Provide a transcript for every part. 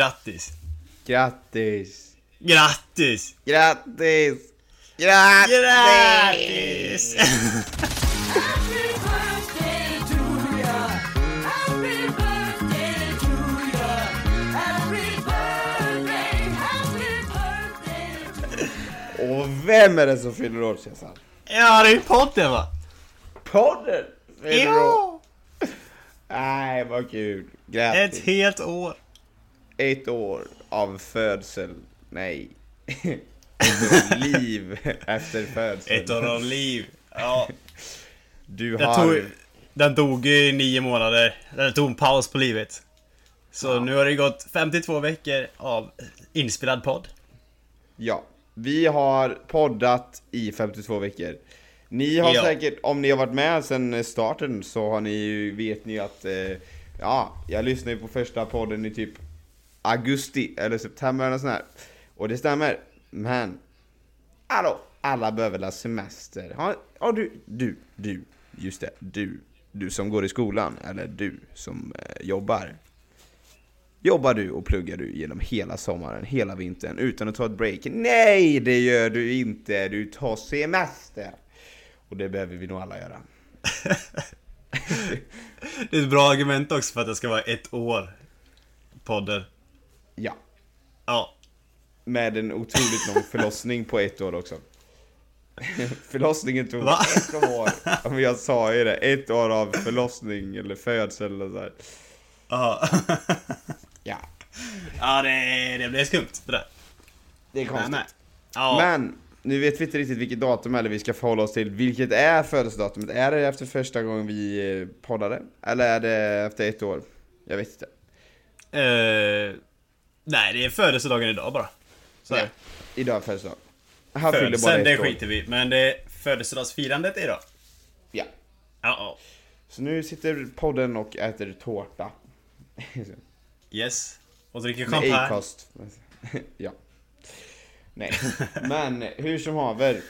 Grattis! Grattis! Grattis! Grattis! Grattis! Grattis! Och vem är det som fyller år Cesar? Ja, det är podden va? Podden! Ja! Nej, vad kul! Ett Grattis! helt år. Ett år av födsel. Nej. Ett år av liv efter födsel. Ett år av liv. Ja, Du den, har... tog, den dog i nio månader. Den tog en paus på livet. Så nu har det gått 52 veckor av inspelad podd. Ja. Vi har poddat i 52 veckor. Ni har Ja. säkert, om ni har varit med sedan starten så har ni ju, vet ni ju att, eh, ja, jag lyssnade ju på första podden i typ augusti eller september eller sånt här. Och det stämmer. Men, hallå, alla behöver la semester. Ja, ja, du, du, du, just det, du, du som går i skolan, eller du som eh, jobbar. Jobbar du och pluggar du genom hela sommaren, hela vintern utan att ta ett break? Nej, det gör du inte. Du tar semester. Och det behöver vi nog alla göra. Det är ett bra argument också för att det ska vara ett år. Podden. Ja. Ja. Med en otroligt lång förlossning på ett år också. Förlossningen tog Va? ett år. Men jag sa ju det, ett år av förlossning eller födsel eller så här. Ja. Ja, Ja, det, det blev skumt det där. det är konstigt. Men, ja. Men, nu vet vi inte riktigt vilket datum eller vi ska förhålla oss till. Vilket är födelsedatumet? Är det efter första gången vi eh, poddade? Eller är det efter ett år? Jag vet inte. Eh, nej, det är födelsedagen idag bara. Så Ja. det. Idag är födelsedag. Han fyller bara det ett år. skiter vi Men det är födelsedagsfirandet idag. Ja. Ja, ja. Så nu sitter podden och äter tårta. Yes. Och dricker Med champagne. Acast. ja. Nej. Men hur som haver.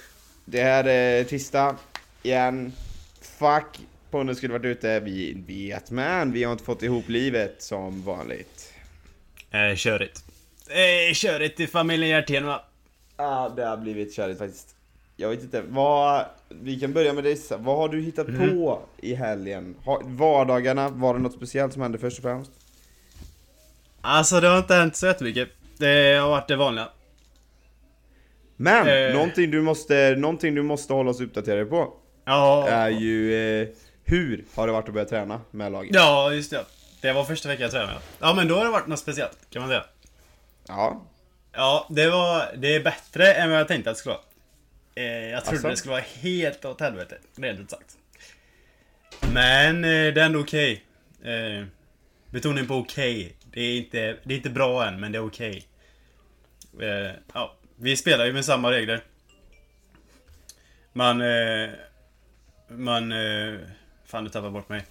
Det här är tisdag igen. Fuck. Podden skulle varit ute. Vi vet men vi har inte fått ihop livet som vanligt. Eh, körigt. Eh, körigt i familjen Hjertén va? Ja, det har blivit körigt faktiskt. Jag vet inte, vad... Vi kan börja med dessa. Vad har du hittat på i helgen? Har, vardagarna, var det något speciellt som hände först och främst? Alltså det har inte hänt så jättemycket. Det har varit det vanliga. Men, Eh. någonting, du måste, någonting du måste hålla oss uppdaterade på Ja, är ju eh, hur har det varit att börja träna med laget? ja just det. Det var första veckan jag tränade. Ja men då har det varit något speciellt kan man säga. Ja, Ja, det var... Det är bättre än vad jag tänkte att det skulle vara. Eh, jag trodde Asså? det skulle vara helt åt helvete, rent ut sagt. Men eh, det är ändå okej. Eh, betoning på okej. Det, är inte, det är inte bra än, men det är okej. Eh, ja, vi spelar ju med samma regler. Man... Eh, man... Eh, fan, du tappade bort mig.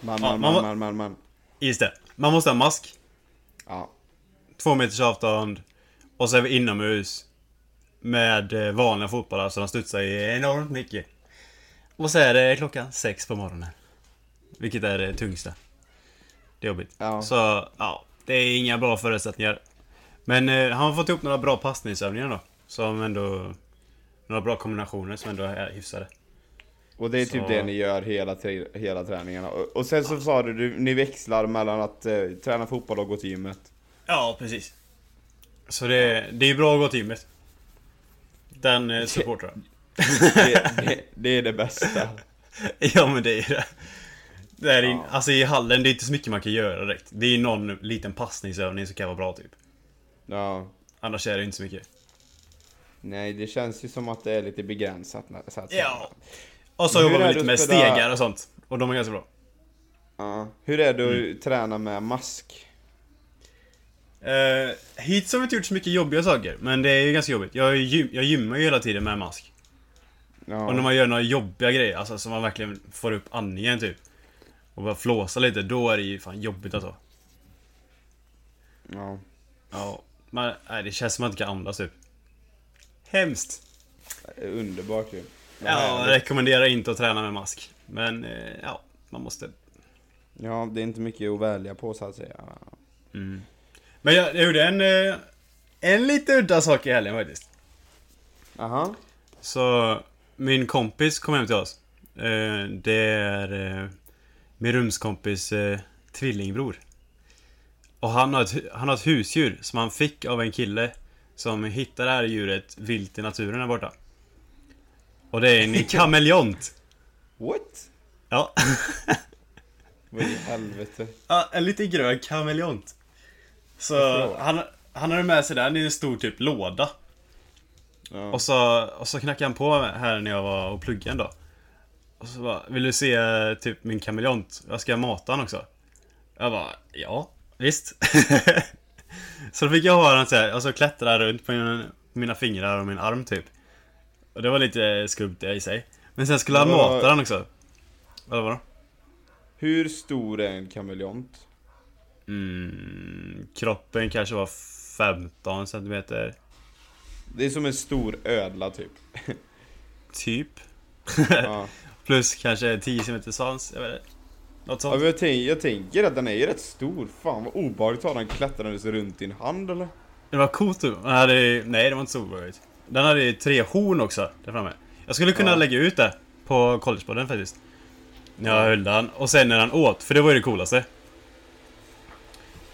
Man, Ja, man, man man, man, man, man. Just det. Man måste ha mask. Ja, Två meters avstånd. Och så är vi inomhus. Med eh, vanliga fotbollar så de studsar enormt mycket. Och så är det klockan sex på morgonen. Vilket är det tyngsta. Det är jobbigt. Ja. Så, ja. Det är inga bra förutsättningar. Men eh, han har fått ihop några bra passningsövningar då. Som ändå... Några bra kombinationer som ändå är hyfsade. Och det är typ Så- det ni gör hela, hela träningarna. Och, och sen så sa du, ni växlar mellan att eh, träna fotboll och gå till gymmet. Ja, precis. Så det, det är bra att gå till gymmet. Den eh, supportar jag. Det, det, det är det bästa. Ja men det är det. det är in, Ja. Alltså i hallen, det är inte så mycket man kan göra direkt. Det är någon liten passningsövning som kan vara bra typ. Ja. Annars är det inte så mycket. Nej, det känns ju som att det är lite begränsat. Så att. Ja. Och så jobbar vi lite med spela- stegar och sånt. Och de är ganska bra. Ja. Hur är det att Mm. träna med mask? Uh, hittills har vi inte gjort så mycket jobbiga saker. Men det är ju ganska jobbigt. Jag, gym, jag gymmar ju hela tiden med mask. Ja. Och när man gör några jobbiga grejer, alltså så man verkligen får upp andningen typ. Och bara flåsa lite, då är det ju fan jobbigt alltså. ja. Ja. Man, nej, det känns som att man inte kan andas typ. Hemskt. Underbart ju. Ja, jag rekommenderar inte att träna med mask. Men eh, ja, man måste. Ja, det är inte mycket att välja på så att säga. Mm. Men jag, jag gjorde en, eh, en lite udda sak i helgen faktiskt. Aha. Så min kompis kom hem till oss. Eh, det är min rumskompis tvillingbror. Och han har, ett, han har ett husdjur som han fick av en kille som hittade det här djuret vilt i naturen där borta. Och det är en kameleont. What? Ja. Vad i helvete? Ja, en liten grön kameleont. Så han, han hade med sig den i en stor typ låda. Ja. Och så, och så knackade han på här när jag var och pluggade en dag. Och så bara, vill du se eh, typ min kameleont? Jag ska mata den också. Jag bara, ja, visst. så då fick jag ha den så här, och så klättra runt på mina, mina fingrar och min arm typ. Och det var lite skumt i sig. Men sen skulle han vad- mata den också. Eller vadå? Hur stor är en kameleont? Mm, kroppen kanske var 15 centimeter. Det är som en stor ödla typ. Typ. Ja. Plus kanske 10 centimeter svans. Jag vet inte. Något Ja, sånt. men jag, tänk, jag tänker att den är ju rätt stor. Fan vad obehagligt att ha den klättrandes runt din hand eller? Det var coolt du. Nej, det var inte så obehagligt. Den hade ju tre horn också där framme. Jag skulle kunna Ja. lägga ut det på collegepodden faktiskt. När jag höll den. Och sen när han åt, för det var ju det coolaste.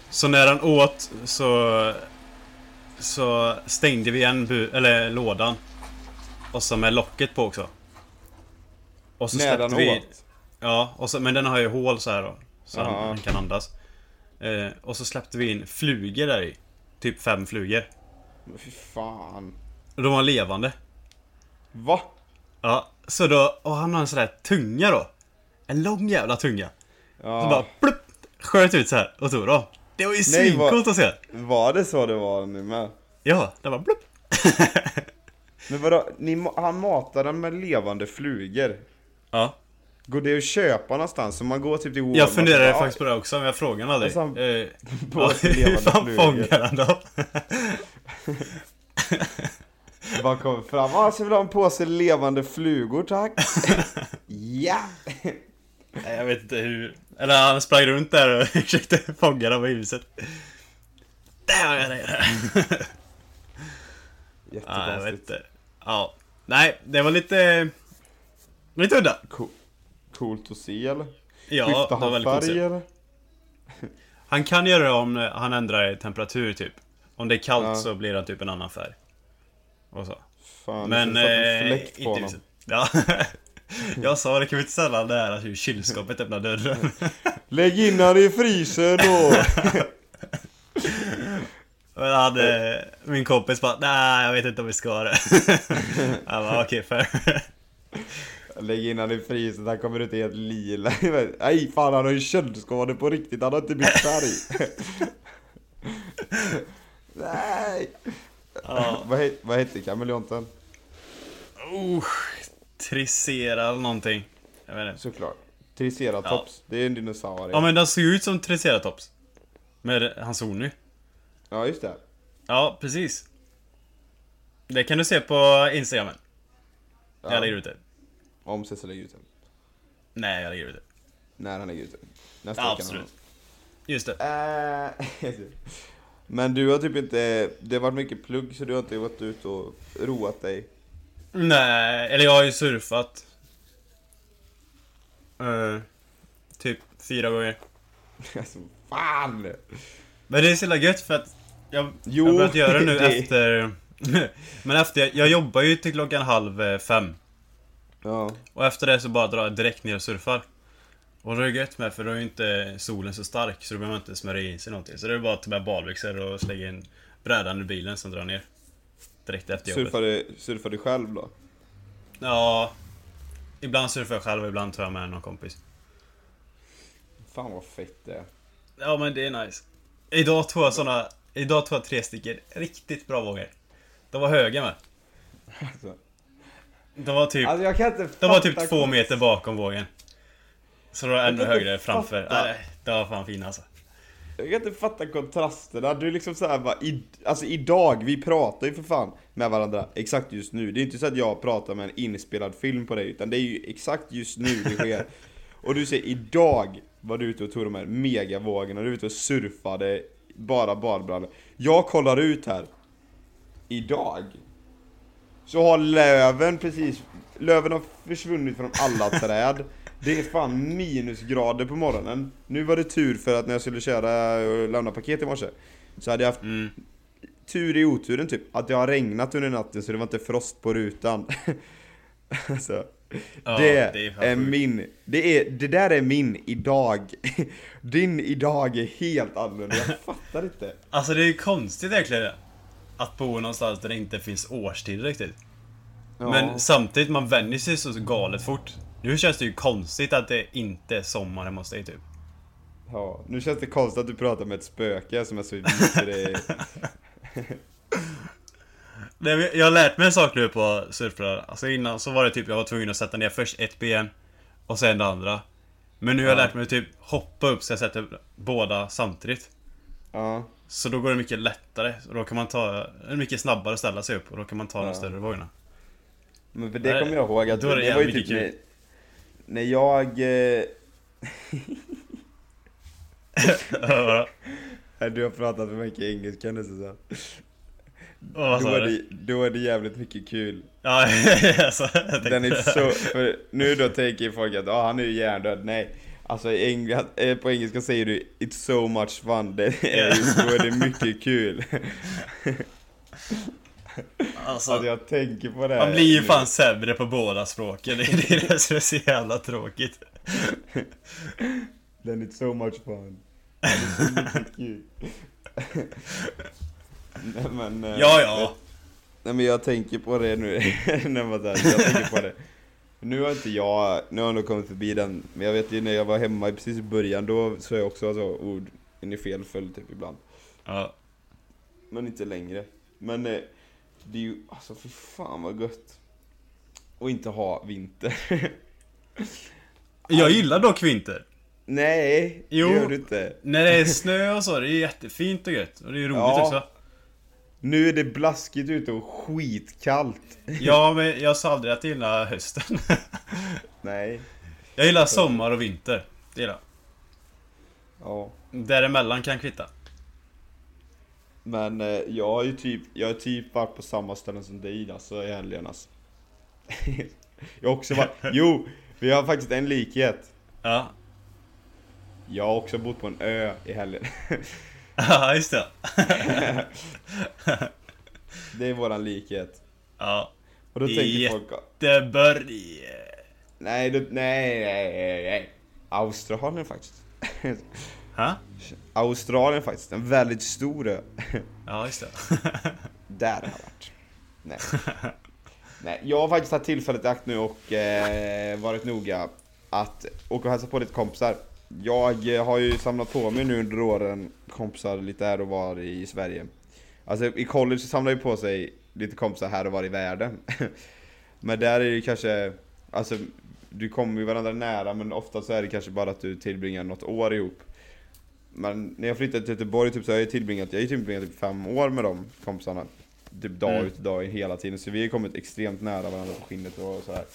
Så när han åt så... Så stängde vi igen bu, eller lådan. Och så med locket på också. Och så När den vi... åt? Ja, och så, men den har ju hål så här då. Så Ja. han, han kan andas. Eh, och så släppte vi in flugor där i. Typ fem flugor. Men fy fan. De var levande. Va? Ja, så då, och han har en sån där tunga då. En lång jävla tunga. Så Ja. bara plupp, sköt ut så här och tog dem. Det var ju svincoolt att se. Var det så det var nu med? Ja, det var plupp. Men vadå, ni, han matar den med levande flugor. Ja. Går det att köpa någonstans? Så man går typ till Walmart Jag funderade bara, faktiskt på det också, men jag frågade aldrig. Alltså, han- Eh, på ja, hur fan fångar han dem? "Ah, Bara kommer fram, ah, så vill jag ha en påse levande flugor tack. ja! Nej, jag vet inte hur. Eller han sprang runt där och försökte fånga dem i huset. Där har jag! Ja, jag vet Jättekonstigt. inte. Ja. Nej, det var lite... Lite udda. Co- coolt att se eller? Ja, Skiftar det var han väldigt färg eller? Han kan göra det om han ändrar temperatur typ. Om det är kallt Ja. så blir det typ en annan färg. Och så. Fan, Men... det Eh, fläkt på honom. Ja. Jag sa det kan vi inte ställa där att hur kylskåpet öppnar dörren. Lägg in han i frysen då! Men han, eh, min kompis bara nej jag vet inte om vi ska ha det. Jag bara okej fair. Lägg in han i frysen, han kommer ut helt lila. Nej fan han har ju köldskador på riktigt, han har inte bytt färg. Nej! Ja. Vad, het, vad hette kameleonten? Uh, Tricera eller någonting. Jag vet inte. Såklart. Triceratops, det är en dinosaurie. Ja men den ser ju ut som Triceratops. Med hans horn nu. Ja just det. Ja, precis. Det kan du se på Instagramen. Ja. Jag lägger ut det. Om Cesar lägger ut den. Nej, jag lägger ut det. När han lägger ut den. Nästa Ja, vecka absolut. Just det. Men du har typ inte, det har varit mycket plugg så du har inte varit ute och roat dig. Nej, eller jag har ju surfat. Eh, typ fyra gånger. Alltså fan! Men det är så jävla gött för att jag, Jo, jag har börjat göra det nu det- efter... Men efter, jag jobbar ju till klockan halv fem. Ja. Och efter det så bara drar jag direkt ner och surfar. Och det är gött med för då är ju inte solen så stark så då behöver man inte smörja i sig någonting. Så det är bara att ta med badbyxor och slänga in brädan i bilen som drar ner. Direkt efter jobbet. Surfar du, surfar du själv då? Ja. Ibland surfar jag själv och ibland tar jag med någon kompis. Fan vad fett det är. Ja men det är nice. Idag tog jag såna, idag tog jag tre stycken riktigt bra vågor. De var höga med. Alltså, De var typ, alltså jag kan inte de var typ två meter bakom vågen. Så var ännu högre framför. fatta. Nej, det var fan fina alltså. Jag kan inte fatta kontrasterna, du är liksom såhär bara, i, alltså idag, vi pratar ju för fan med varandra exakt just nu. Det är inte så att jag pratar med en inspelad film på dig, utan det är ju exakt just nu det sker. Och du säger idag var du ute och tog de här megavågorna, du var ute och surfade bara badbrallor. Jag kollar ut här. Idag. Så har löven precis, löven har försvunnit från alla träd. Det är fan minusgrader på morgonen. Nu var det tur för att när jag skulle köra och lämna paket i morse. Så hade jag haft Mm. tur i oturen typ. Att det har regnat under natten så det var inte frost på rutan. alltså, Ja, det, det är är min, det, är, det där är min idag. Din idag är helt annorlunda, jag fattar inte. Alltså det är konstigt egentligen att bo någonstans där det inte finns årstid riktigt. Ja. Men samtidigt, man vänjer sig så galet fort. Nu känns det ju konstigt att det inte är sommar hemma hos dig typ. Ja, nu känns det konstigt att du pratar med ett spöke som är så är... Nej, Jag har lärt mig en sak nu på surfbrädan. Alltså innan så var det typ jag var tvungen att sätta ner först ett ben och sen det andra. Men nu har jag Ja. lärt mig att typ hoppa upp så jag sätter båda samtidigt. Ja, Så då går det mycket lättare. Och då kan man ta, mycket snabbare att ställa sig upp och då kan man ta de Ja. större vågorna. men för det kommer jag ihåg att då det det var ju typ kul. När jag... Eh, du har pratat för mycket engelska nu Susanne. Vad Då är, det, då är det jävligt mycket kul. Ja, alltså. Den är så, för nu då tänker folk att ah, han är ju hjärndöd, nej. Alltså eh, på engelska säger du 'It's so much fun' det är, ju- Då är det mycket kul. Alltså, Att jag tänker på det här man blir ju fan sämre på båda språken. Det är det som är så jävla tråkigt. Den är so much fun. Nej men... eh, Ja, ja. Nej men jag tänker på det nu, när man där, jag tänker på det. Nu har inte jag, nu har jag nog kommit förbi den, men jag vet ju när jag var hemma precis i början, då sa jag också alltså, ord i fel följd typ ibland. ja. Men inte längre. Men eh, det är ju, alltså för fan vad gött. Och inte ha vinter. Jag gillar dock vinter. Nej, Jo. det gör du inte. När det är snö och så, det är jättefint och gött. Och det är roligt Ja. också. Nu är det blaskigt ute och skitkallt. Ja, men jag sa aldrig att jag gillar hösten. Nej. Jag gillar sommar och vinter. Det gillar. Ja. Däremellan kan kvitta. Men eh, jag har ju typ, jag har typ varit på samma ställen som dig alltså i helgen alltså. Jag har också varit, jo! Vi har faktiskt en likhet. Ja. Jag har också bott på en ö i helgen. Ja, just det. Det är våran likhet. Ja. Och då tänker folk, nej, då, nej, nej, nej, nej. Australien faktiskt. Ha? Australien faktiskt, en väldigt stor ö. Ja, just det. Där har jag varit. Nej. Nej, jag har faktiskt tagit tillfället i akt nu och eh, varit noga att åka och hälsa på lite kompisar. Jag eh, har ju samlat på mig nu under åren kompisar lite här och var i Sverige. Alltså i college så samlar ju på sig lite kompisar här och var i världen. Men där är det kanske, alltså du kommer ju varandra nära men ofta så är det kanske bara att du tillbringar något år ihop. Men när jag flyttade till Göteborg typ, så har jag tillbringat, jag har tillbringat typ fem år med de kompisarna. Typ dag Mm. ut och dag in hela tiden, så vi har kommit extremt nära varandra på skinnet och så här.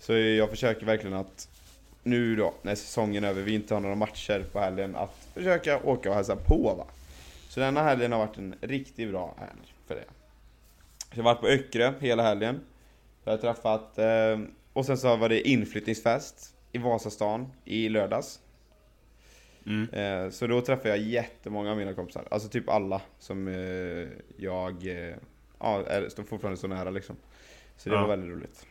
Så jag försöker verkligen att nu då, när säsongen är över, vi inte har några matcher på helgen, att försöka åka och hälsa på va. Så denna helgen har varit en riktigt bra helg för det. Så jag har varit på Öckerö hela helgen. Jag har träffat, eh, och sen så var det inflyttningsfest i Vasastan i lördags. Mm. Eh, så då träffade jag jättemånga av mina kompisar, alltså typ alla som eh, jag eh, ja, är, står fortfarande så nära liksom. Så det Ja. var väldigt roligt.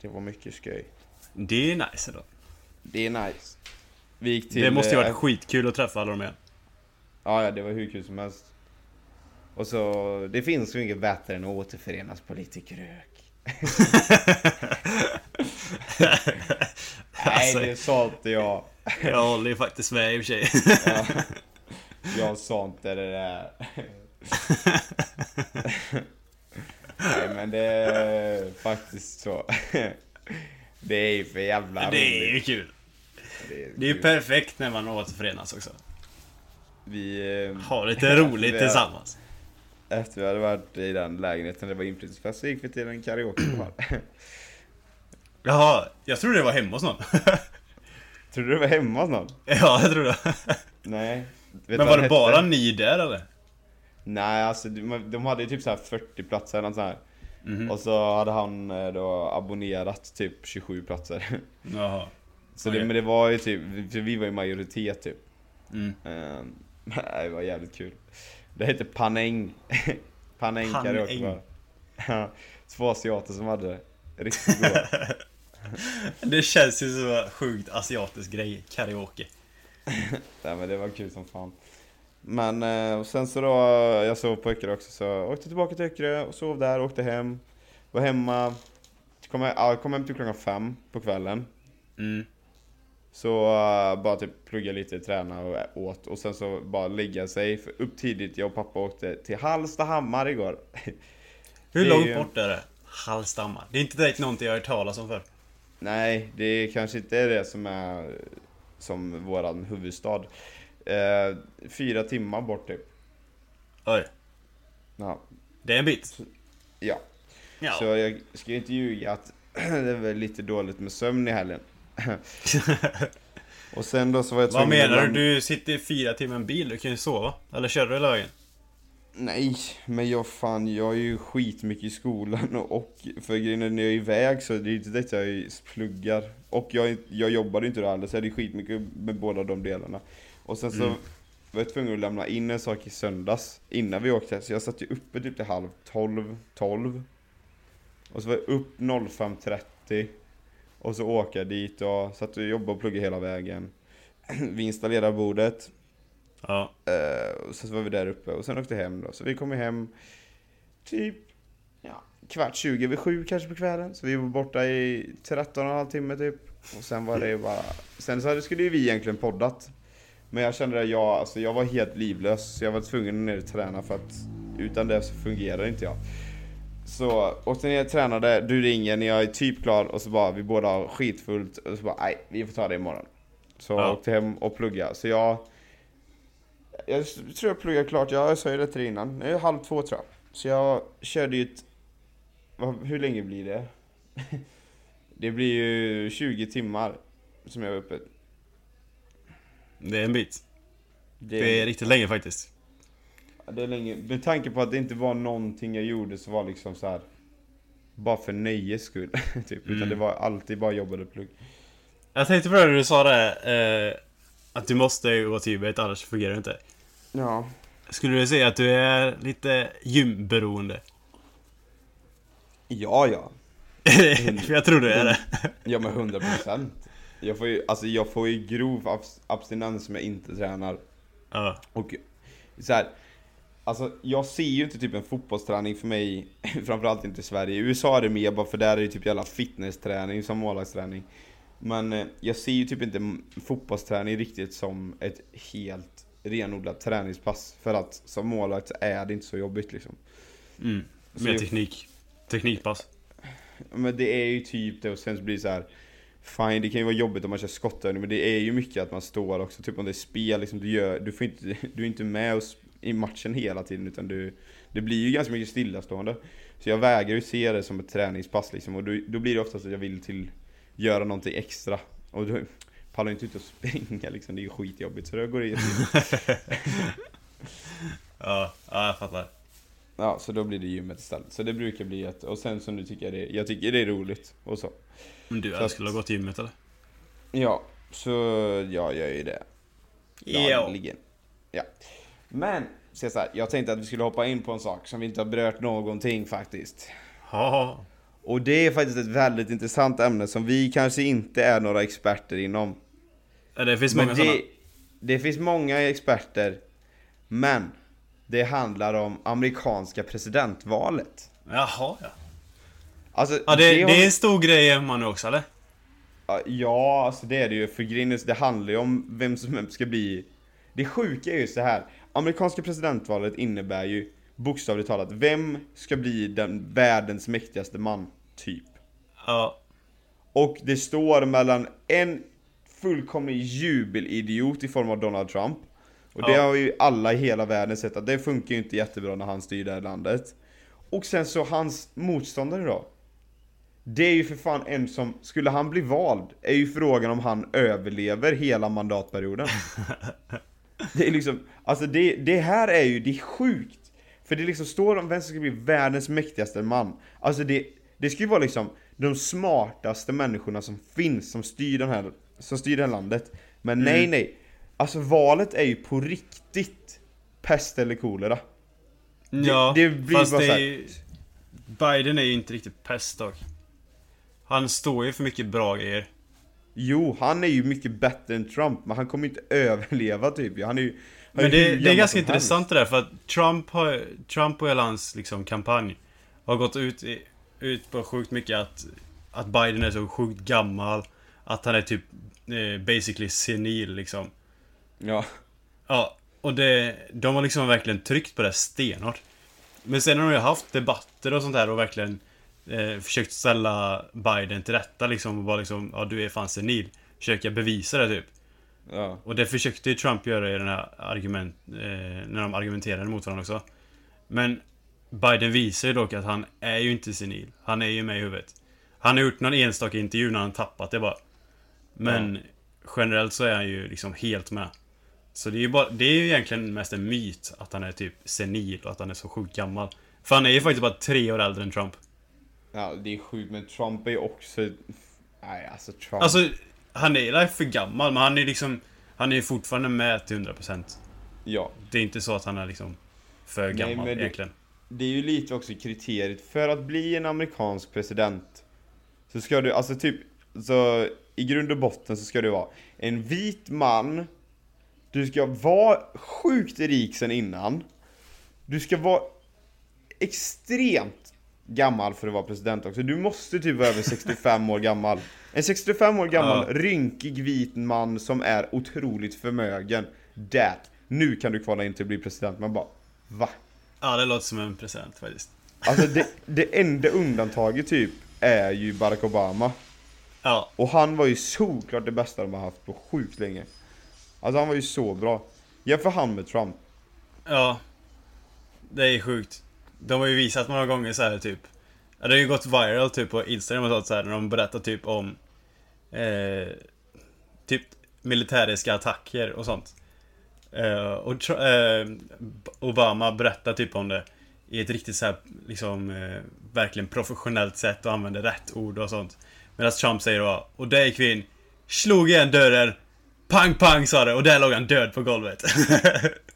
Det var mycket skoj. Det är nice då. Det är nice. Vi gick till... Det måste ju varit skitkul att träffa alla de. Ja, ja, det var hur kul som helst. Och så, det finns ju inget bättre än att återförenas på lite krök. Nej, Alltså, det sa inte jag. Jag håller ju faktiskt med i och för sig. Ja. Jag sa inte det där. Nej men det är faktiskt så. Det är ju för jävla Det är ju roligt. kul. Det är, Det är ju perfekt när man återförenas också. Vi... eh, Ha lite roligt tillsammans. Efter vi hade varit i den lägenheten det var inflyttningsfest så gick vi till en karaokebar. Jaha, jag trodde det var hemma hos någon. Tror du det var hemma hos någon? Ja, jag tror det. Nej. Men var det hette? bara ni där eller? Nej, alltså de de hade ju typ så här 40 platser eller sånt här. Mhm. Och så hade han eh, då abonnerat typ 27 platser. Jaha. Så Okej. det, men det var ju typ, för vi var ju majoritet typ. Mm. Ehm, det var jävligt kul. Det hette Paneng. Paneng Paneng. karaoke var. Ja, Två asiater som hade det. Riktigt goda. Det känns ju som en sjukt asiatisk grej, karaoke. Nej men det var kul som fan. Men eh, och sen så då, jag sov på Öckerö också så jag åkte tillbaka till Öckerö och sov där, åkte hem. Var hemma, kom, he- ja, kom hem till klockan fem på kvällen. Mm. Så eh, bara typ plugga lite, träna och åt och sen så bara lägga sig för upp tidigt. Jag och pappa åkte till Hallstahammar igår. Hur långt ju- bort är det? Hallstammar. Det är inte direkt någonting jag har hört talas om för. Nej, det kanske inte är det som är som våran huvudstad. Eh, fyra timmar bort typ. Oj. Ja. Det är en bit. ja. Ja. Så jag ska inte ljuga att det är väl lite dåligt med sömn i helgen. och sen då så var jag Vad menar du? Du sitter i fyra timmar i en bil, du kan ju sova. Eller kör du hela vägen? Nej, men jag fan, jag är ju skitmycket i skolan och, och för grejen är när jag är iväg så det är inte det jag pluggar. Och jag, jag jobbar inte då heller så det är skitmycket med båda de delarna. Och sen så Mm. var jag tvungen att lämna in en sak i söndags innan vi åkte så jag satt ju uppe typ till halv tolv, tolv. Och så var jag upp 05.30 och så åka jag dit och satt och jobbade och pluggade hela vägen. Vi installerade bordet Ja. Eh, och så var vi där uppe och sen åkte hem då. Så vi kom hem typ ja, kvart 20 över sju kanske på kvällen. Så vi var borta i 13 och en halv timme typ. Och sen var det ju bara... Sen så skulle ju vi egentligen poddat. Men jag kände att jag, alltså jag var helt livlös. Så jag var tvungen att ner och träna för att utan det så fungerar inte jag. Så åkte ner tränade, du ringer när jag är typ klar och så bara vi båda har skitfullt och så bara nej, vi får ta det imorgon. Så Ja. jag åkte hem och plugga. Så jag jag tror jag pluggar klart, jag sa ju det till dig innan. Nu är halv två tror jag. Så jag körde ju ett... Hur länge blir det? det blir ju 20 timmar som jag var uppe. Det är en bit. Det, Det är riktigt länge faktiskt. Det är länge. Med tanke på att det inte var någonting jag gjorde så var liksom så här. Bara för nöjes skull. typ. Utan Mm. det var alltid bara jobbade och plugg. Jag tänkte på det när du sa det, eh, att du måste gå till gymmet annars fungerar det inte. Ja. Skulle du säga att du är lite gymberoende? Ja, ja. För jag tror du är det. Ja men 100 procent. Jag får ju, alltså jag får ju grov abs- abstinens om jag inte tränar. Ja. Och så här, alltså jag ser ju inte typ en fotbollsträning för mig, framförallt inte i Sverige. I USA är det mer bara för där är det typ jävla fitnessträning som målvaktsträning. Men eh, jag ser ju typ inte fotbollsträning riktigt som ett helt renodlat träningspass. För att som målvakt är det inte så jobbigt liksom. Mm. Så Mer jag- teknik. Teknikpass. Men det är ju typ det och sen så blir det så här. Fine, det kan ju vara jobbigt om man kör skottövning men det är ju mycket att man står också, typ om det är spel liksom, du gör, du får inte, du är inte med och sp- i matchen hela tiden utan du, det blir ju ganska mycket stillastående. Så jag vägrar ju se det som ett träningspass liksom och då, då blir det oftast att jag vill till, göra någonting extra. Och då pallar jag inte ut och springa liksom, det är ju skitjobbigt så då går det ju Ja, ja jag fattar. Ja, så då blir det gymmet istället. Så det brukar bli ett, och sen så nu tycker jag det, jag tycker det är roligt och så. Men du, Så jag att- skulle ha gått till gymmet eller? Ja, så ja, jag gör ju det. Dagligen. Ja. Men, här, jag tänkte att vi skulle hoppa in på en sak som vi inte har berört någonting faktiskt. Ja. Och det är faktiskt ett väldigt intressant ämne som vi kanske inte är några experter inom. Det finns många det, det finns många experter, men det handlar om amerikanska presidentvalet. Jaha ja. Alltså, Ja, det, har- det är en stor grej hemma nu också eller? Ja, alltså det är det ju. För Grinnes, det handlar ju om vem som ska bli... Det sjuka är ju så här. Amerikanska presidentvalet innebär ju bokstavligt talat, vem ska bli den världens mäktigaste man? Typ. Ja. Och det står mellan en fullkomlig jubelidiot i form av Donald Trump. Och det Ja. har ju alla i hela världen sett att det funkar ju inte jättebra när han styr det här landet. Och sen så hans motståndare då. Det är ju för fan en som, skulle han bli vald, är ju frågan om han överlever hela mandatperioden. Det är liksom, alltså det, det här är ju, det är sjukt. För det liksom står om vem som ska bli världens mäktigaste man. Alltså det, det ska ju vara liksom de smartaste människorna som finns som styr, den här, som styr det här landet. Men nej nej. Alltså valet är ju på riktigt pest eller kolera. Ja, det blir fast bara det är ju, Biden är ju inte riktigt pest dock. Han står ju för mycket bra grejer. Jo, han är ju mycket bättre än Trump, men han kommer inte överleva typ. Han är ju... han är Men det, hur det är ganska intressant det där för att Trump, har, Trump och hela hans liksom, kampanj har gått ut, i, ut på sjukt mycket att, att Biden är så sjukt gammal. Att han är typ eh, basically senil liksom. Ja. Ja, och det, de har liksom verkligen tryckt på det stenhårt. Men sen har de ju haft debatter och sånt där och verkligen eh, försökt ställa Biden till rätta liksom och bara liksom, ja du är fan senil. Försöka bevisa det typ. Ja. Och det försökte ju Trump göra i den här argument, eh, när de argumenterade mot varandra också. Men Biden visar ju dock att han är ju inte senil. Han är ju med i huvudet. Han har gjort någon enstaka intervju när han tappat det bara. Men generellt så är han ju liksom helt med. Så det är ju bara, det är ju egentligen mest en myt att han är typ senil och att han är så sjukt gammal. För han är ju faktiskt bara tre år äldre än Trump. Ja, det är sjukt, men Trump är ju också... Nej, alltså Trump... Alltså, han är ju för gammal men han är liksom Han är ju fortfarande med till 100%. ja. Det är inte så att han är liksom för Nej, gammal men det- egentligen. Det är ju lite också kriteriet för att bli en amerikansk president Så ska du, alltså typ, så i grund och botten så ska du vara en vit man Du ska vara sjukt rik sen innan Du ska vara extremt gammal för att vara president också Du måste typ vara över 65 år gammal En 65 år gammal, Ja. rynkig vit man som är otroligt förmögen Där, nu kan du kvala in till att bli president Man bara, va? Ja, det låter som en present faktiskt. Alltså det, det enda undantaget typ är ju Barack Obama Ja, Och han var ju såklart det bästa de har haft på sjukt länge Alltså han var ju så bra Jämför han med Trump ja. Det är sjukt. De har ju visat några gånger så här typ. Det har ju gått viral typ på Instagram och sånt så här när de berättar typ om eh, typ militäriska attacker och sånt. Eh, och eh, Obama berättar typ om det i ett riktigt så här liksom eh, verkligen professionellt sätt och använder rätt ord och sånt. Medan Trump säger då och där gick vi in, slog igen dörren, pang pang sa det och där låg han död på golvet.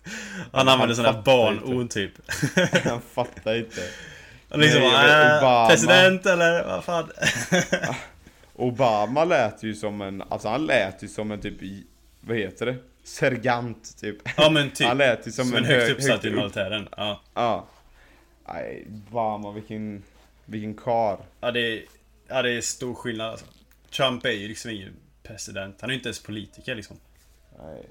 han använder här inte. barnord typ. Han fattar inte Och liksom, Nej, äh, Obama. president eller vad fan. Obama lät ju som en, alltså han lät ju som en typ, vad heter det? Sergant typ ja men typ. Han lät ju som, som en en högt hög- uppsatt i militären. Ja. Ja Nej, Obama vilken, vilken kar Ja det, är, ja det är stor skillnad alltså. Trump är ju liksom ingen president. Han är ju inte ens politiker liksom. Nej.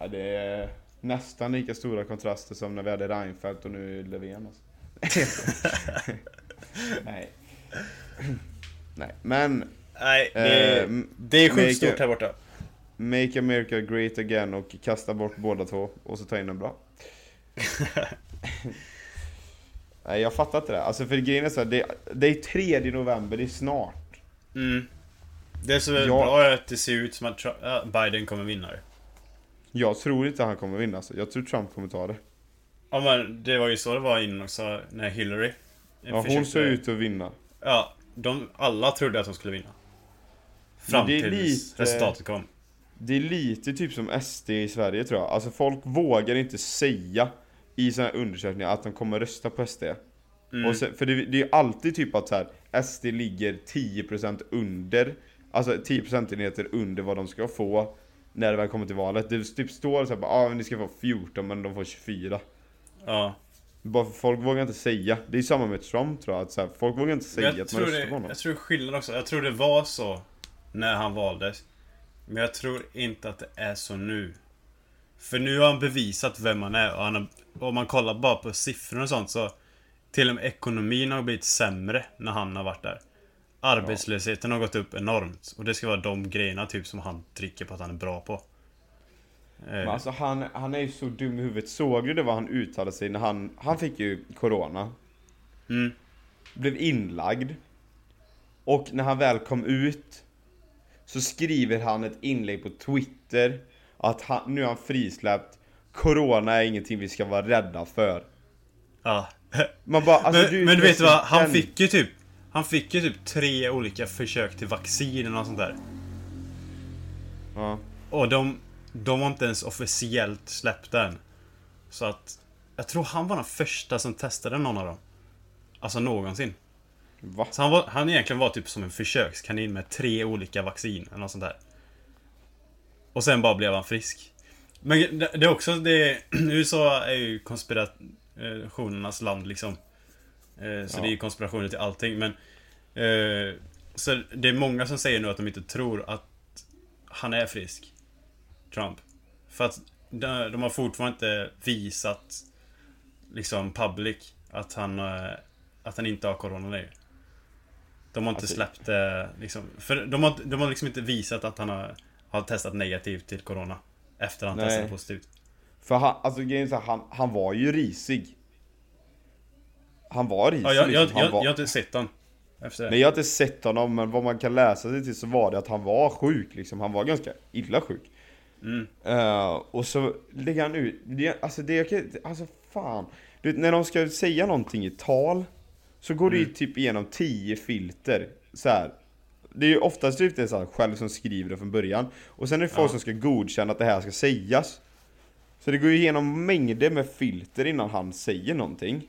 Ja, det är nästan lika stora kontraster som när vi hade Reinfeldt och nu Löfven alltså. Nej. Nej, men Nej, det är, Eh, det är sjukt stort här borta. Make America Great Again och kasta bort båda två och så ta in en bra. Nej, jag fattar inte det. Alltså för grejen är så här, det, det är 3 november, det är snart. Mm. Det är så väl Ja. bra att det ser ut som att Biden kommer vinna det. Jag tror inte han kommer vinna, alltså. jag tror Trump kommer ta det. Ja men det var ju så det var innan också när Hillary Ja, hon såg ut att vinna. Ja, de, alla trodde att de skulle vinna. Fram tills resultatet kom. Det är lite typ som SD i Sverige tror jag. Alltså folk vågar inte säga i sådana här undersökningar att de kommer rösta på SD. Mm. Sen, för det, det är alltid typ att så här, SD ligger 10% under, alltså 10 procentenheter under vad de ska få när det väl kommer till valet. Det typ står så här, bara, ah, ni ska få 14 men de får 24. Ja. Bara för folk vågar inte säga. Det är samma med Trump tror jag, att så här, folk vågar inte säga jag, att man röstar det, på honom. jag tror skillnaden också, jag tror det var så när han valdes. Men jag tror inte att det är så nu. För nu har han bevisat vem han är och han har, om man kollar bara på siffror och sånt så Till och med ekonomin har blivit sämre när han har varit där. Arbetslösheten har gått upp enormt och det ska vara de grejerna typ som han trycker på att han är bra på. Eh, Men alltså han, han är ju så dum i huvudet. Såg du det vad han uttalade sig när han, han fick ju Corona. mm, Blev inlagd. Och när han väl kom ut så skriver han ett inlägg på Twitter att han, nu är han frisläppt. Corona är ingenting vi ska vara rädda för. Ja. Man bara, alltså, men, du men du vet vad? Han fick ju typ... Han fick ju typ tre olika försök till vaccin något sånt där. Ja. Och de... De var inte ens officiellt släppta än. Så att... Jag tror han var den första som testade någon av dem. Alltså någonsin. Va? Så han, var, han egentligen var typ som en försökskanin med tre olika vaccin eller något sånt där. Och sen bara blev han frisk. Men det, det är också det... USA är ju konspirationernas land liksom. Eh, Så Ja. det är ju konspirationer till allting men... Eh, så det är många som säger nu att de inte tror att han är frisk. Trump. För att de, de har fortfarande inte visat liksom public att han, eh, att han inte har corona längre. De har inte släppt det liksom. För de har, de har liksom inte visat att han har, har testat negativt till corona. Efter han Nej. testade positivt. För han, alltså grejen så här, han, han var ju risig. Han var risig Ja, jag, liksom. han jag, var... jag har inte sett den. Efter det. Nej jag har inte sett honom men vad man kan läsa sig till så var det att han var sjuk liksom. Han var ganska illa sjuk. Mm. Eh, och så lägger han ut, det, alltså det, alltså fan. Du vet, när de ska säga någonting i tal så går det ju typ igenom 10 filter. Så här. Det är ju oftast typ det så här, själv som skriver det från början. Och sen är det folk Ja. som ska godkänna att det här ska sägas. Så det går ju igenom mängder med filter innan han säger någonting.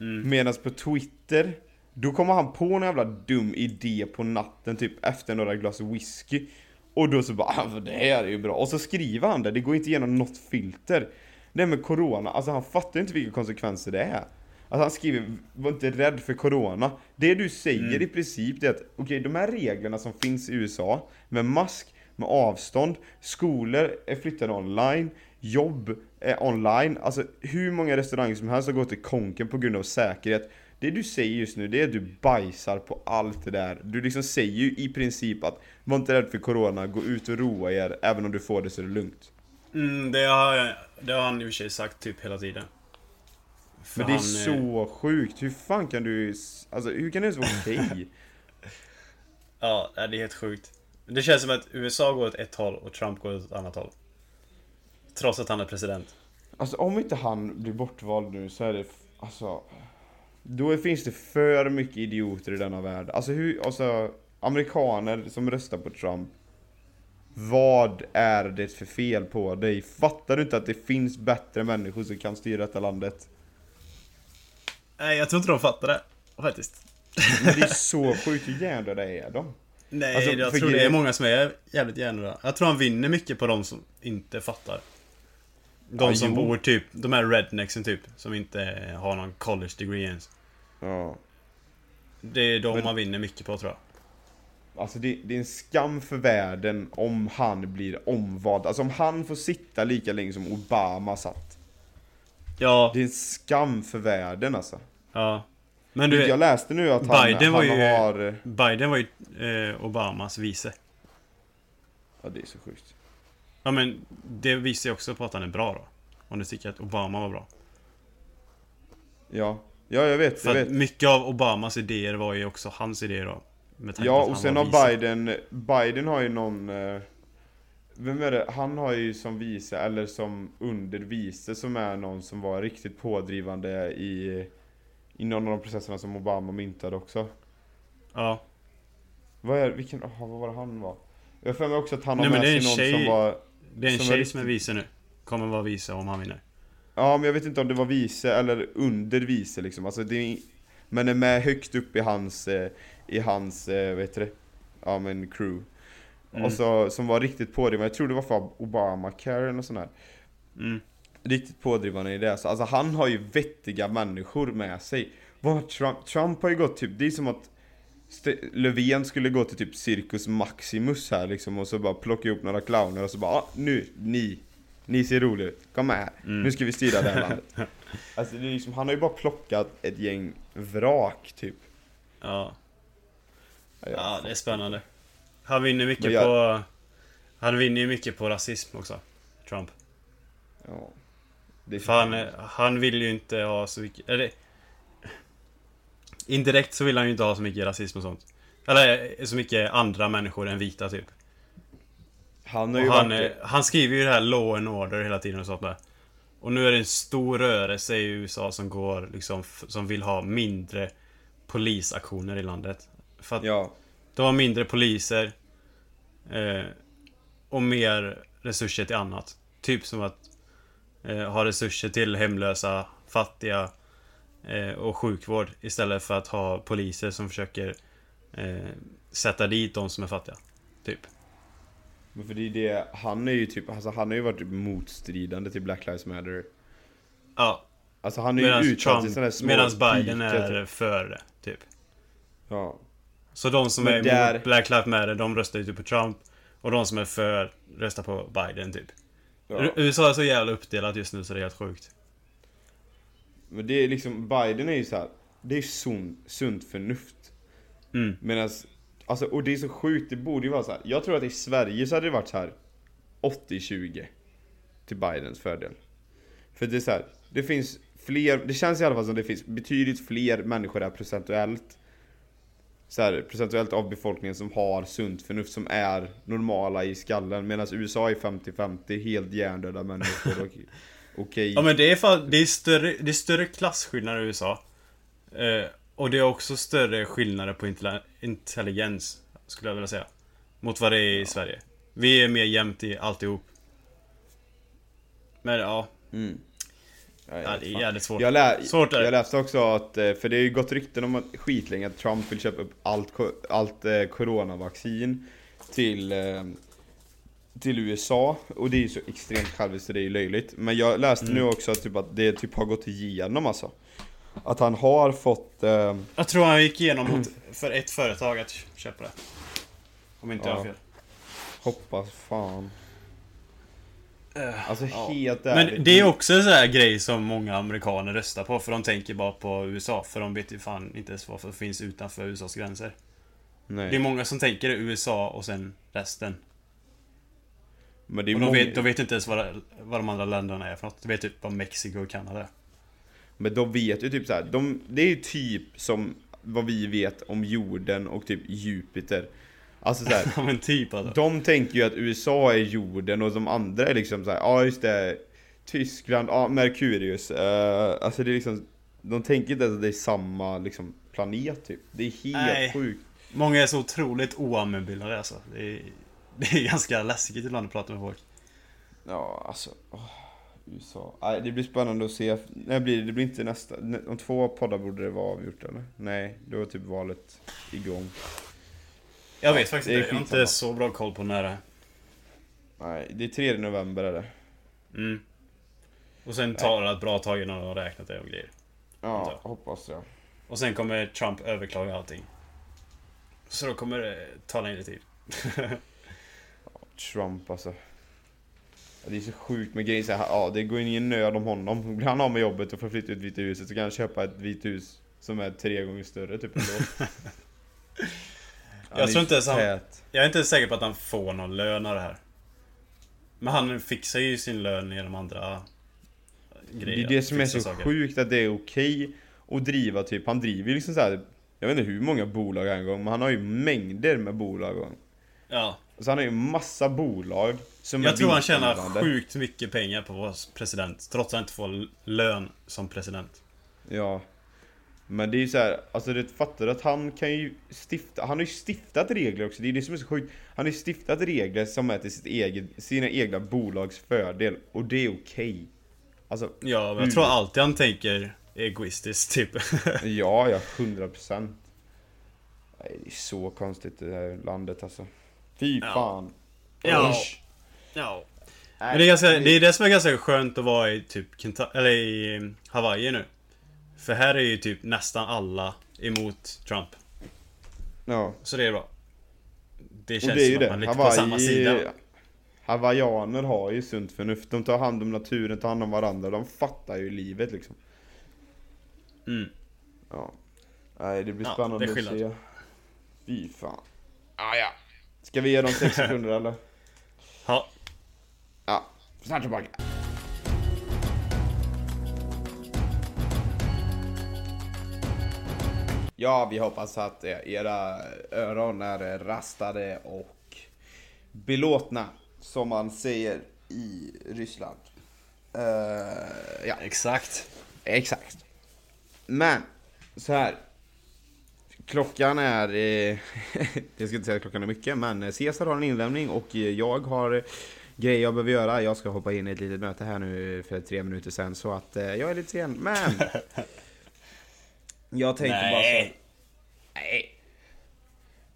Mm. Medan på Twitter, då kommer han på en jävla dum idé på natten typ efter några glas whisky. Och då så bara ah, det här är ju bra. Och så skriver han det, det går inte igenom något filter. Det med corona, alltså han fattar inte vilka konsekvenser det är. Alltså han skriver, var inte rädd för corona. Det du säger Mm. i princip det är att, okej de här reglerna som finns i USA, med mask, med avstånd, skolor är flyttade online, jobb är online, alltså hur många restauranger som helst har gått i konken på grund av säkerhet. Det du säger just nu, det är att du bajsar på allt det där. Du liksom säger ju i princip att var inte rädd för corona, gå ut och roa er, även om du får det så är det lugnt. Mm, det, har, det har han i och för sig sagt typ hela tiden. För Men det är eh, så sjukt, hur fan kan du, alltså hur kan det ens vara okej? Ja, det är helt sjukt. Det känns som att USA går åt ett håll och Trump går åt ett annat håll. Trots att han är president. Alltså om inte han blir bortvald nu så är det, alltså Då finns det för mycket idioter i denna värld. Alltså hur, alltså Amerikaner som röstar på Trump Vad är det för fel på dig? Fattar du inte att det finns bättre människor som kan styra detta landet? Nej, jag tror inte de fattar det. Faktiskt. Men det är så sjukt, hur hjärndöda är de? Nej, Alltså, jag tror det är många som är jävligt hjärndöda. Jag tror han vinner mycket på de som inte fattar. De Ja, som jo. bor typ, de här rednexen typ, som inte har någon college degree ens. Ja Det är de Men- man vinner mycket på tror jag. Alltså det, det är en skam för världen om han blir omvald. Alltså om han får sitta lika länge som Obama satt. Ja, Det är en skam för världen alltså. ja. Men du jag läste nu att han, Biden han var ju- har... Biden var ju eh, Obamas vice. Ja det är så sjukt. Ja men, det visar ju också på att han är bra då. Om du tycker att Obama var bra. Ja, ja jag vet, För jag vet. mycket av Obamas idéer var ju också hans idéer då. Ja och sen har. Biden, Biden har ju någon... eh, Vem är det? Han har ju som vice, eller som undervice som är någon som var riktigt pådrivande i... I någon av de processerna som Obama myntade också. Ja. Vad är vilken, aha, vad var det han var? Jag har för mig också att han har Nej, med sig någon tjej- som var... Det är en tjej som är vice nu. Kommer vara vice om han vinner. Ja men jag vet inte om det var vice eller under vice liksom. Alltså det är, men är med högt upp i hans, eh, i hans, eh, vad heter det? Ja men crew. Mm. Och så, som var riktigt pådrivande, jag tror det var för Obamacare eller något sånt där. Mm. Riktigt pådrivande i det. Så, alltså han har ju vettiga människor med sig. Vad Trump, Trump har ju gått typ, det är som att Löfven skulle gå till typ Circus Maximus här liksom och så bara plocka ihop några clowner och så bara ah, nu, ni, ni ser roliga ut, kom med här, Mm. nu ska vi styra det här landet. Alltså det är liksom, han har ju bara plockat ett gäng vrak typ. Ja. Ja, Ja, det är spännande. Han vinner mycket jag- på... Han vinner ju mycket på rasism också. Trump. ja. Det är För han, han vill ju inte ha så mycket... Eller... Indirekt så vill han ju inte ha så mycket rasism och sånt. Eller eh, så mycket andra människor än vita typ. Han har ju han, varit... är, han skriver ju det här law and order hela tiden och sånt där. Och nu är det en stor rörelse i USA som går liksom, som vill ha mindre polisaktioner i landet. För att Ja. de har mindre poliser. Eh, och mer resurser till annat. Typ som att eh, ha resurser till hemlösa, fattiga eh, och sjukvård. Istället för att ha poliser som försöker eh, sätta dit de som är fattiga. Typ. Men för det är det, han är ju typ, alltså han har ju varit typ motstridande till Black Lives Matter. Ja, Alltså han är ju Medan uttalat till sådana här små medans Biden är för det, typ. Ja. Så de som Men är där- emot Black Lives Matter, de röstar ju typ på Trump. Och de som är för röstar på Biden, typ. ja. USA är så jävla uppdelat just nu så det är helt sjukt. Men det är liksom, Biden är ju så här. det är sunt, sunt förnuft. Mm. Medan, alltså och det är så sjukt, det borde ju vara så här. Jag tror att i Sverige så hade det varit så här 80-20 till Bidens fördel. För det är så här, det finns fler, det känns i alla fall som det finns betydligt fler människor där procentuellt så här, procentuellt av befolkningen som har sunt förnuft, som är normala i skallen. Medan USA är 50-50, helt hjärndöda människor. och- Okej. Ja men det är fan, det är större, det är större klasskillnader i USA. Eh, och det är också större skillnader på intelli- intelligens, skulle jag vilja säga. Mot vad det är i Sverige. Vi är mer jämnt i alltihop. Men ja, Mm. Ja, ja det är jävligt svårt. Jag, lä Svårt jag läste också att, eh, för det har ju gått rykten om att skitlänge att Trump vill köpa upp allt, allt eh, coronavaccin till, eh, till USA. Och det är ju så extremt själviskt så det är ju löjligt. Men jag läste Mm. nu också att, typ, att det typ har gått igenom alltså. Att han har fått... Eh, Jag tror han gick igenom mot, för ett företag att köpa det. Om inte jag har Ja. fel. hoppas fan. Alltså ja. helt ärligt. Men det är också en sån här grej som många amerikaner röstar på, för de tänker bara på USA. För de vet ju fan inte ens vad som finns utanför USAs gränser. Nej. Det är många som tänker USA och sen resten. Men det är Och de många... vet, de vet inte ens vad, vad de andra länderna är för något. De vet typ vad Mexiko och Kanada är. Men de vet ju typ så här, de, det är ju typ som vad vi vet om jorden och typ Jupiter. Alltså så här, men typ alltså. de tänker ju att USA är jorden och de andra är liksom så här, ja just det, Tyskland, ja Merkurius. eh, alltså det är liksom, de tänker inte ens att det är samma liksom planet typ. Det är helt Nej. sjukt. Många är så otroligt oallmänbildade alltså. Det är, det är ganska läskigt ibland att prata med folk. Ja alltså, åh, USA. Nej, det blir spännande att se. Nej, blir det? det blir inte nästa, om två poddar borde det vara avgjort eller? Nej, då är typ valet igång. Jag vet faktiskt det är inte. Jag har inte så bra koll på när det är. Nej, det är 3 november är det. Mm. Och sen tar det ett bra tag innan de har räknat det och grejer. Ja, hoppas jag. Och sen kommer Trump överklaga allting. Så då kommer det ta längre tid. Trump alltså. Det är så sjukt med grejer så här, ja det går ingen nöd om honom. Blir han av med jobbet och får flytta ut Vita huset så kan han köpa ett vitt hus som är tre gånger större typ ändå. Han är tror inte ens han-. Jag är inte säker på att han får någon lön av det här. Men han fixar ju sin lön genom andra Det grejer. är det som är så saker. sjukt att det är okej att driva typ, han driver ju liksom så här. Jag vet inte hur många bolag en gång, men han har ju mängder med bolag. Ja. Så han har ju massa bolag som Jag tror han tjänar sjukt mycket pengar på att vara president. Trots att han inte får lön som president. Ja. Men det är ju så här, alltså du fattar att han kan ju stifta, han har ju stiftat regler också, det är det som är så sjukt. Han har ju stiftat regler som är till sitt eget, sina egna bolags fördel, och det är okej. Alltså, Ja, men jag Mm. tror alltid han tänker egoistiskt, typ. ja, ja, 100 procent. Nej, det är så konstigt det här landet alltså. Fy Ja. fan. Ja. Usch. ja. Men det är, ganska, det är det som är ganska skönt att vara i typ Kentucky, eller i Hawaii nu. För här är ju typ nästan alla emot Trump. Ja. Så det är bra. Det känns det som att det. man är lite på samma sida. Hawaii, hawaiianer har ju sunt förnuft. De tar hand om naturen, tar hand om varandra. De fattar ju livet liksom. Mm. Ja. Nej, det blir Ja, spännande det är att se. Fy fan. Ah, ja. Ska vi ge dem 6 sekunder eller? Ja. Ja, snart tillbaka. Ja, vi hoppas att eh, era öron är rastade och belåtna. Som man säger i Ryssland. Eh, ja, Exakt. exakt. Men, så här. Klockan är... Eh, jag ska inte säga att klockan är mycket, men Cesar har en inlämning och jag har grejer jag behöver göra. Jag ska hoppa in i ett litet möte här nu för tre minuter sedan, så att eh, jag är lite sen. Men! Jag tänkte bara så Nej. Nej.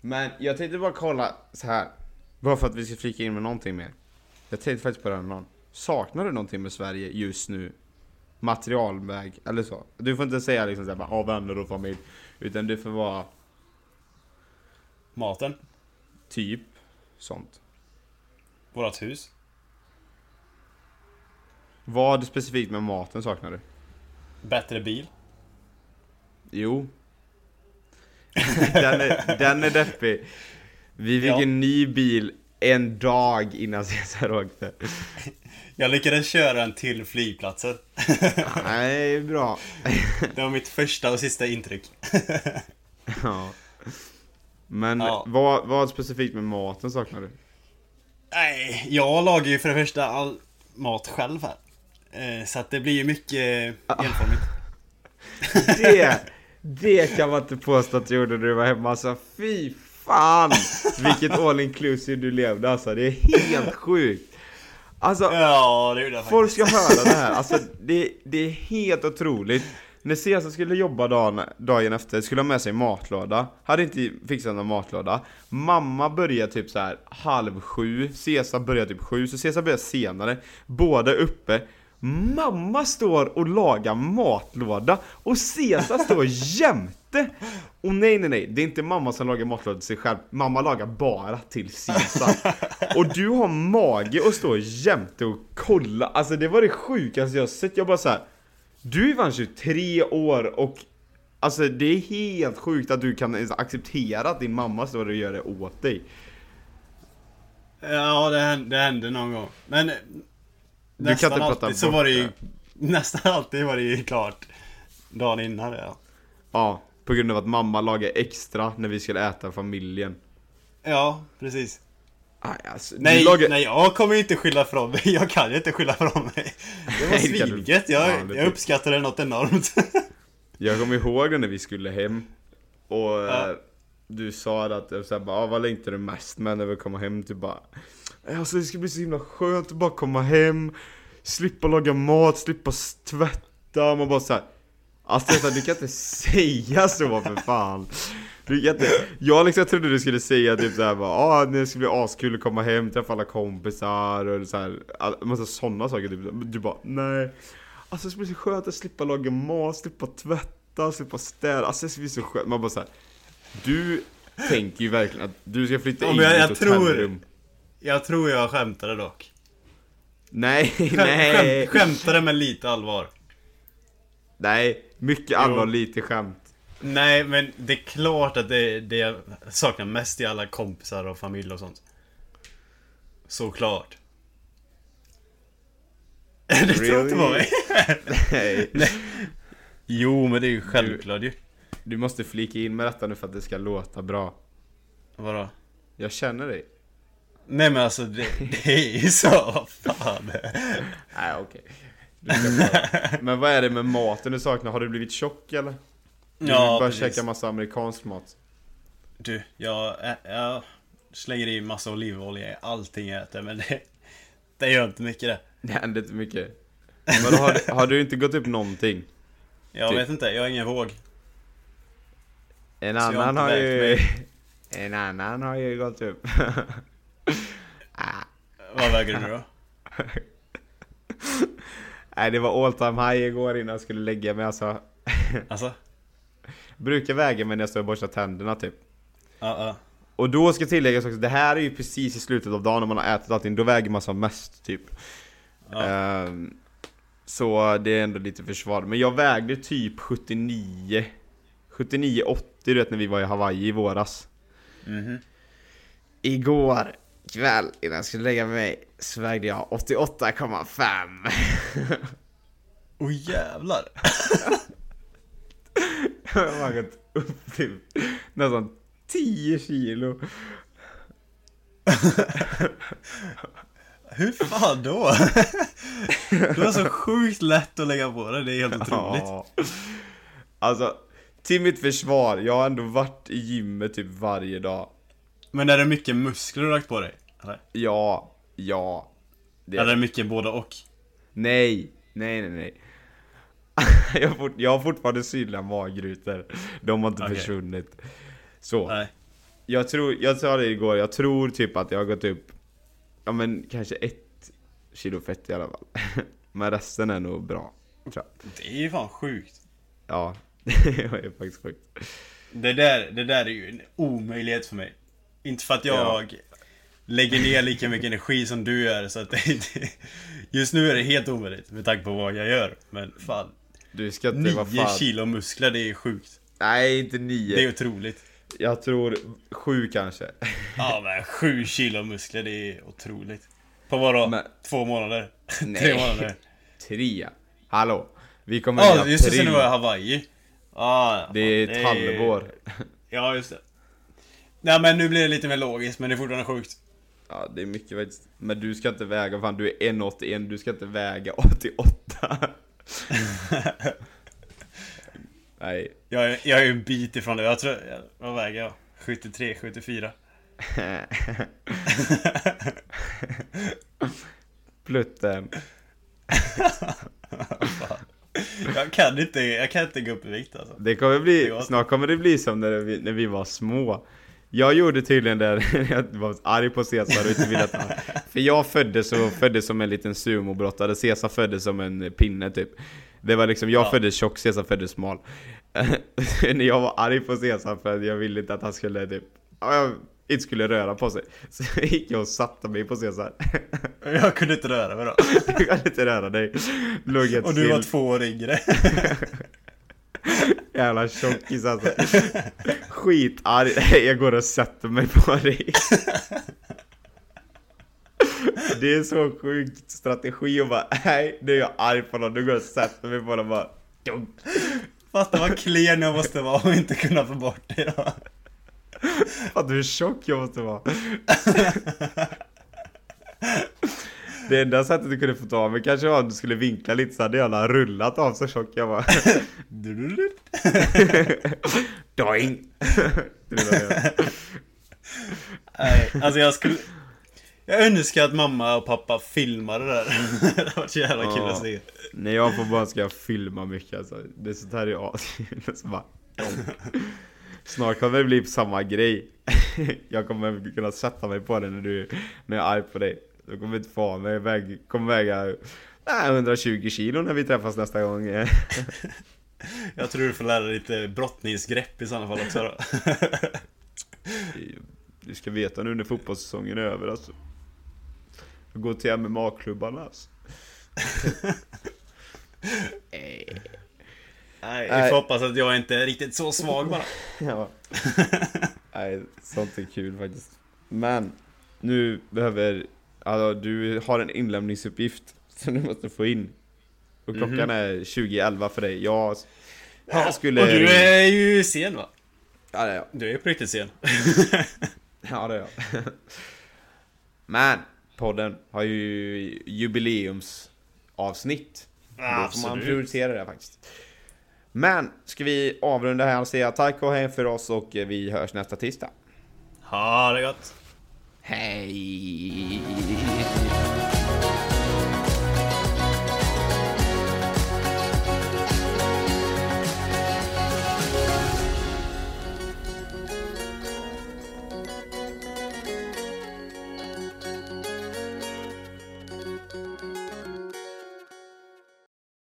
Men jag tänkte bara kolla så här. Bara för att vi ska flika in med någonting mer. Jag tänkte faktiskt på det här någon. Saknar du någonting med Sverige just nu? Materialväg, eller så? Du får inte säga liksom såhär bara, "Ja, vänner och familj. Utan du får vara Maten. typ sånt. Vårat hus. Vad specifikt med maten saknar du? Bättre bil. Jo. den, är, den är deppig. Vi fick Ja. en ny bil en dag innan Cesar åkte. Jag lyckades köra en till flygplatsen. Nej, bra. Det var mitt första och sista intryck. Ja. Men Ja. Vad, vad specifikt med maten saknar du? Nej, jag lagar ju för det första all mat själv här. Eh, Så att det blir ju mycket enformigt. Det, det kan man inte påstå att du gjorde när du var hemma alltså. Fy fan! Vilket all inclusive du levde alltså. Det är helt sjukt. Alltså, Ja, det jag folk ska höra det här. Alltså, det, det är helt otroligt. När Cesar skulle jobba dagen, dagen efter, skulle ha med sig matlåda. Hade inte fixat någon matlåda. Mamma började typ så här halv sju, Cesar började typ sju, så Cesar började senare. Båda uppe. Mamma står och lagar matlåda och Cesar står jämte! Och nej nej nej, det är inte mamma som lagar matlåda till sig själv, mamma lagar bara till Cesar. Och du har mage att stå jämte och kolla, alltså det var det sjukaste jag sett, jag bara så här. Du är fan 23 år och Alltså det är helt sjukt att du kan acceptera att din mamma står och gör det åt dig. Ja, det hände, det hände någon gång. Men kan nästan inte prata alltid så var det ju... det. Nästan alltid var det ju klart dagen innan ja. Ja, på grund av att mamma lagar extra när vi skulle äta familjen. Ja, precis. Aj, alltså, Nej, lagar... nej, jag kommer ju inte skylla från mig. Jag kan ju inte skylla från mig. Det var svingött. Jag, jag uppskattar det något enormt. Jag kommer ihåg när vi skulle hem och Ja. eh, du sa att eh, så här, bara, ah, vad längtar du mest med när vi kommer hem? Typ bara Alltså det ska bli så himla skönt att bara komma hem Slippa laga mat, slippa tvätta, man bara såhär Alltså du kan inte säga så för fan. Du kan inte, jag liksom trodde du skulle säga typ såhär bara ah, det ska bli askul att komma hem, träffa alla kompisar och så här, all- massa sådana saker typ. Du bara nej. Alltså det ska bli så skönt att slippa laga mat, slippa tvätta, slippa städa, alltså det ska bli så skönt. Man bara såhär Du tänker ju verkligen att du ska flytta Ja, in jag- i ett hotellrum. Jag tror jag skämtade dock. Nej, Skäm, nej, skäm, skämtade med lite allvar. nej, mycket allvar, lite skämt Nej, men det är klart att det, det jag saknar mest i alla kompisar och familj och sånt. Såklart. Det tror inte på mig. Nej. Jo, men det är ju självklart ju. Du måste flika in med detta nu för att det ska låta bra Vadå? Jag känner dig Nej men alltså det, det är ju så. Fan. Nej okej Du bara- Men vad är det med maten du saknar? Har du blivit tjock eller? Du Ja, bara käka massa amerikansk mat Du, jag, ä- jag slänger i massa olivolja i allting jag äter men det, det gör inte mycket det. Det händer inte mycket Men har, har du inte gått upp någonting? Jag Typ. vet inte, jag har ingen våg. En Så har annan inte har ju... En annan har ju gått upp Vad väger du då? Nej det var all time high igår innan jag skulle lägga mig alltså Alltså? Brukar väga mig när jag står och borstar tänderna typ Ja, ja. Och då ska tilläggas också, det här är ju precis i slutet av dagen när man har ätit allting, då väger man som mest typ Ja. Ehm, Så det är ändå lite försvar, men jag vägde typ 79 79-80 du vet när vi var i Hawaii i våras Mhm. Igår kväll innan jag skulle lägga mig så vägde jag 88,5 Åh jävlar! Jag har gått upp till nästan 10 kilo Hur fan då? Du har så sjukt lätt att lägga på det, det är helt otroligt. Ja. Alltså, till mitt försvar, jag har ändå varit i gymmet typ varje dag. Men är det mycket muskler du lagt på dig? Eller? Ja, ja. Det, Eller är det mycket både och? Nej, nej, nej, nej. jag, har jag har fortfarande synliga magrutor. De har inte Okej. försvunnit. Så. Nej. Jag tror, jag sa det igår, jag tror typ att jag har gått upp, ja men kanske ett kilo fett i alla fall. Men resten är nog bra. Tror jag. Det är ju fan sjukt. Ja, det är faktiskt sjukt. Det där, det där är ju en omöjlighet för mig. Inte för att jag Ja. lägger ner lika mycket energi som du gör så att det inte... Just nu är det helt omöjligt med tanke på vad jag gör. Men fan. Du ska inte, 9 fan. kilo muskler, det är sjukt. Nej, inte nio. Det är otroligt. Jag tror sju kanske. Ja men 7 kilo muskler, det är otroligt. På vadå? Men- Två månader? Nej. Tre månader? Tre. Hallå. Vi kommer Ja, i just det, sen var jag Hawaii. Ah, Det är ett halvår. Ja, just det. Nej men nu blir det lite mer logiskt, men det är fortfarande sjukt. Ja, det är mycket faktiskt. Men du ska inte väga, fan du är 1,81, du ska inte väga 88. Nej. Jag är, jag är en bit ifrån det. Jag tror... jag- Vad väger jag? 73, 74. Plutten. Jag kan inte, jag kan inte gå upp i vikt alltså. Det kommer bli, snart kommer det bli som när vi, när vi var små. Jag gjorde tydligen det jag var arg på Cesar och inte ville att han... För jag föddes så föddes som en liten sumobrottare, Cesar föddes som en pinne typ. Det var liksom, jag Ja. föddes tjock, Cesar föddes smal. när jag var arg på Cesar för att jag ville inte att han skulle typ, jag inte skulle röra på sig. Så gick jag och satte mig på Cesar. Jag kunde inte röra mig då. Du kan inte röra dig. Låg Och du var två år yngre. Jävla tjockis alltså. Skitarg. Jag går och sätter mig på dig. Det är så sjukt strategi att bara, nej, nu är jag arg på någon, nu går jag och sätter mig på och bara dunk. Fatta vad klen jag måste vara och inte kunna få bort det då. Fattar du hur tjock jag måste vara? Det enda sättet du kunde få ta mig kanske var om du skulle vinkla lite så hade jag rullat av så tjock jag var. Doing! Nej, alltså jag skulle... Jag önskar att mamma och pappa filmade det där. Det hade varit så jävla kul Ja. att se. När jag får barn ska jag filma mycket alltså. Det är sånt här är askul. Snart kommer det bli samma grej. Jag kommer kunna sätta mig på det när du när jag är arg på dig. Du kommer inte få mig. Väg, kommer väga nej, 120 kilo när vi träffas nästa gång. Jag tror du får lära dig lite brottningsgrepp i sådana fall också då. Du ska veta nu när fotbollssäsongen är över alltså. Går till MMA-klubbarna alltså. Nej, Nej. vi får hoppas att jag inte är riktigt så svag bara. Ja. Nej, sånt är kul faktiskt. Men, nu behöver, alltså du har en inlämningsuppgift som du måste få in. Och klockan är 20.11 för dig. Jag, jag skulle... Och du är ju sen va? Ja, det är jag. Du är ju på riktigt sen. Ja, det är jag. Men, podden har ju jubileumsavsnitt. Då får man prioritera det faktiskt. Men, ska vi avrunda här och säga tack och hej för oss och vi hörs nästa tisdag. Ha det gott. Hej!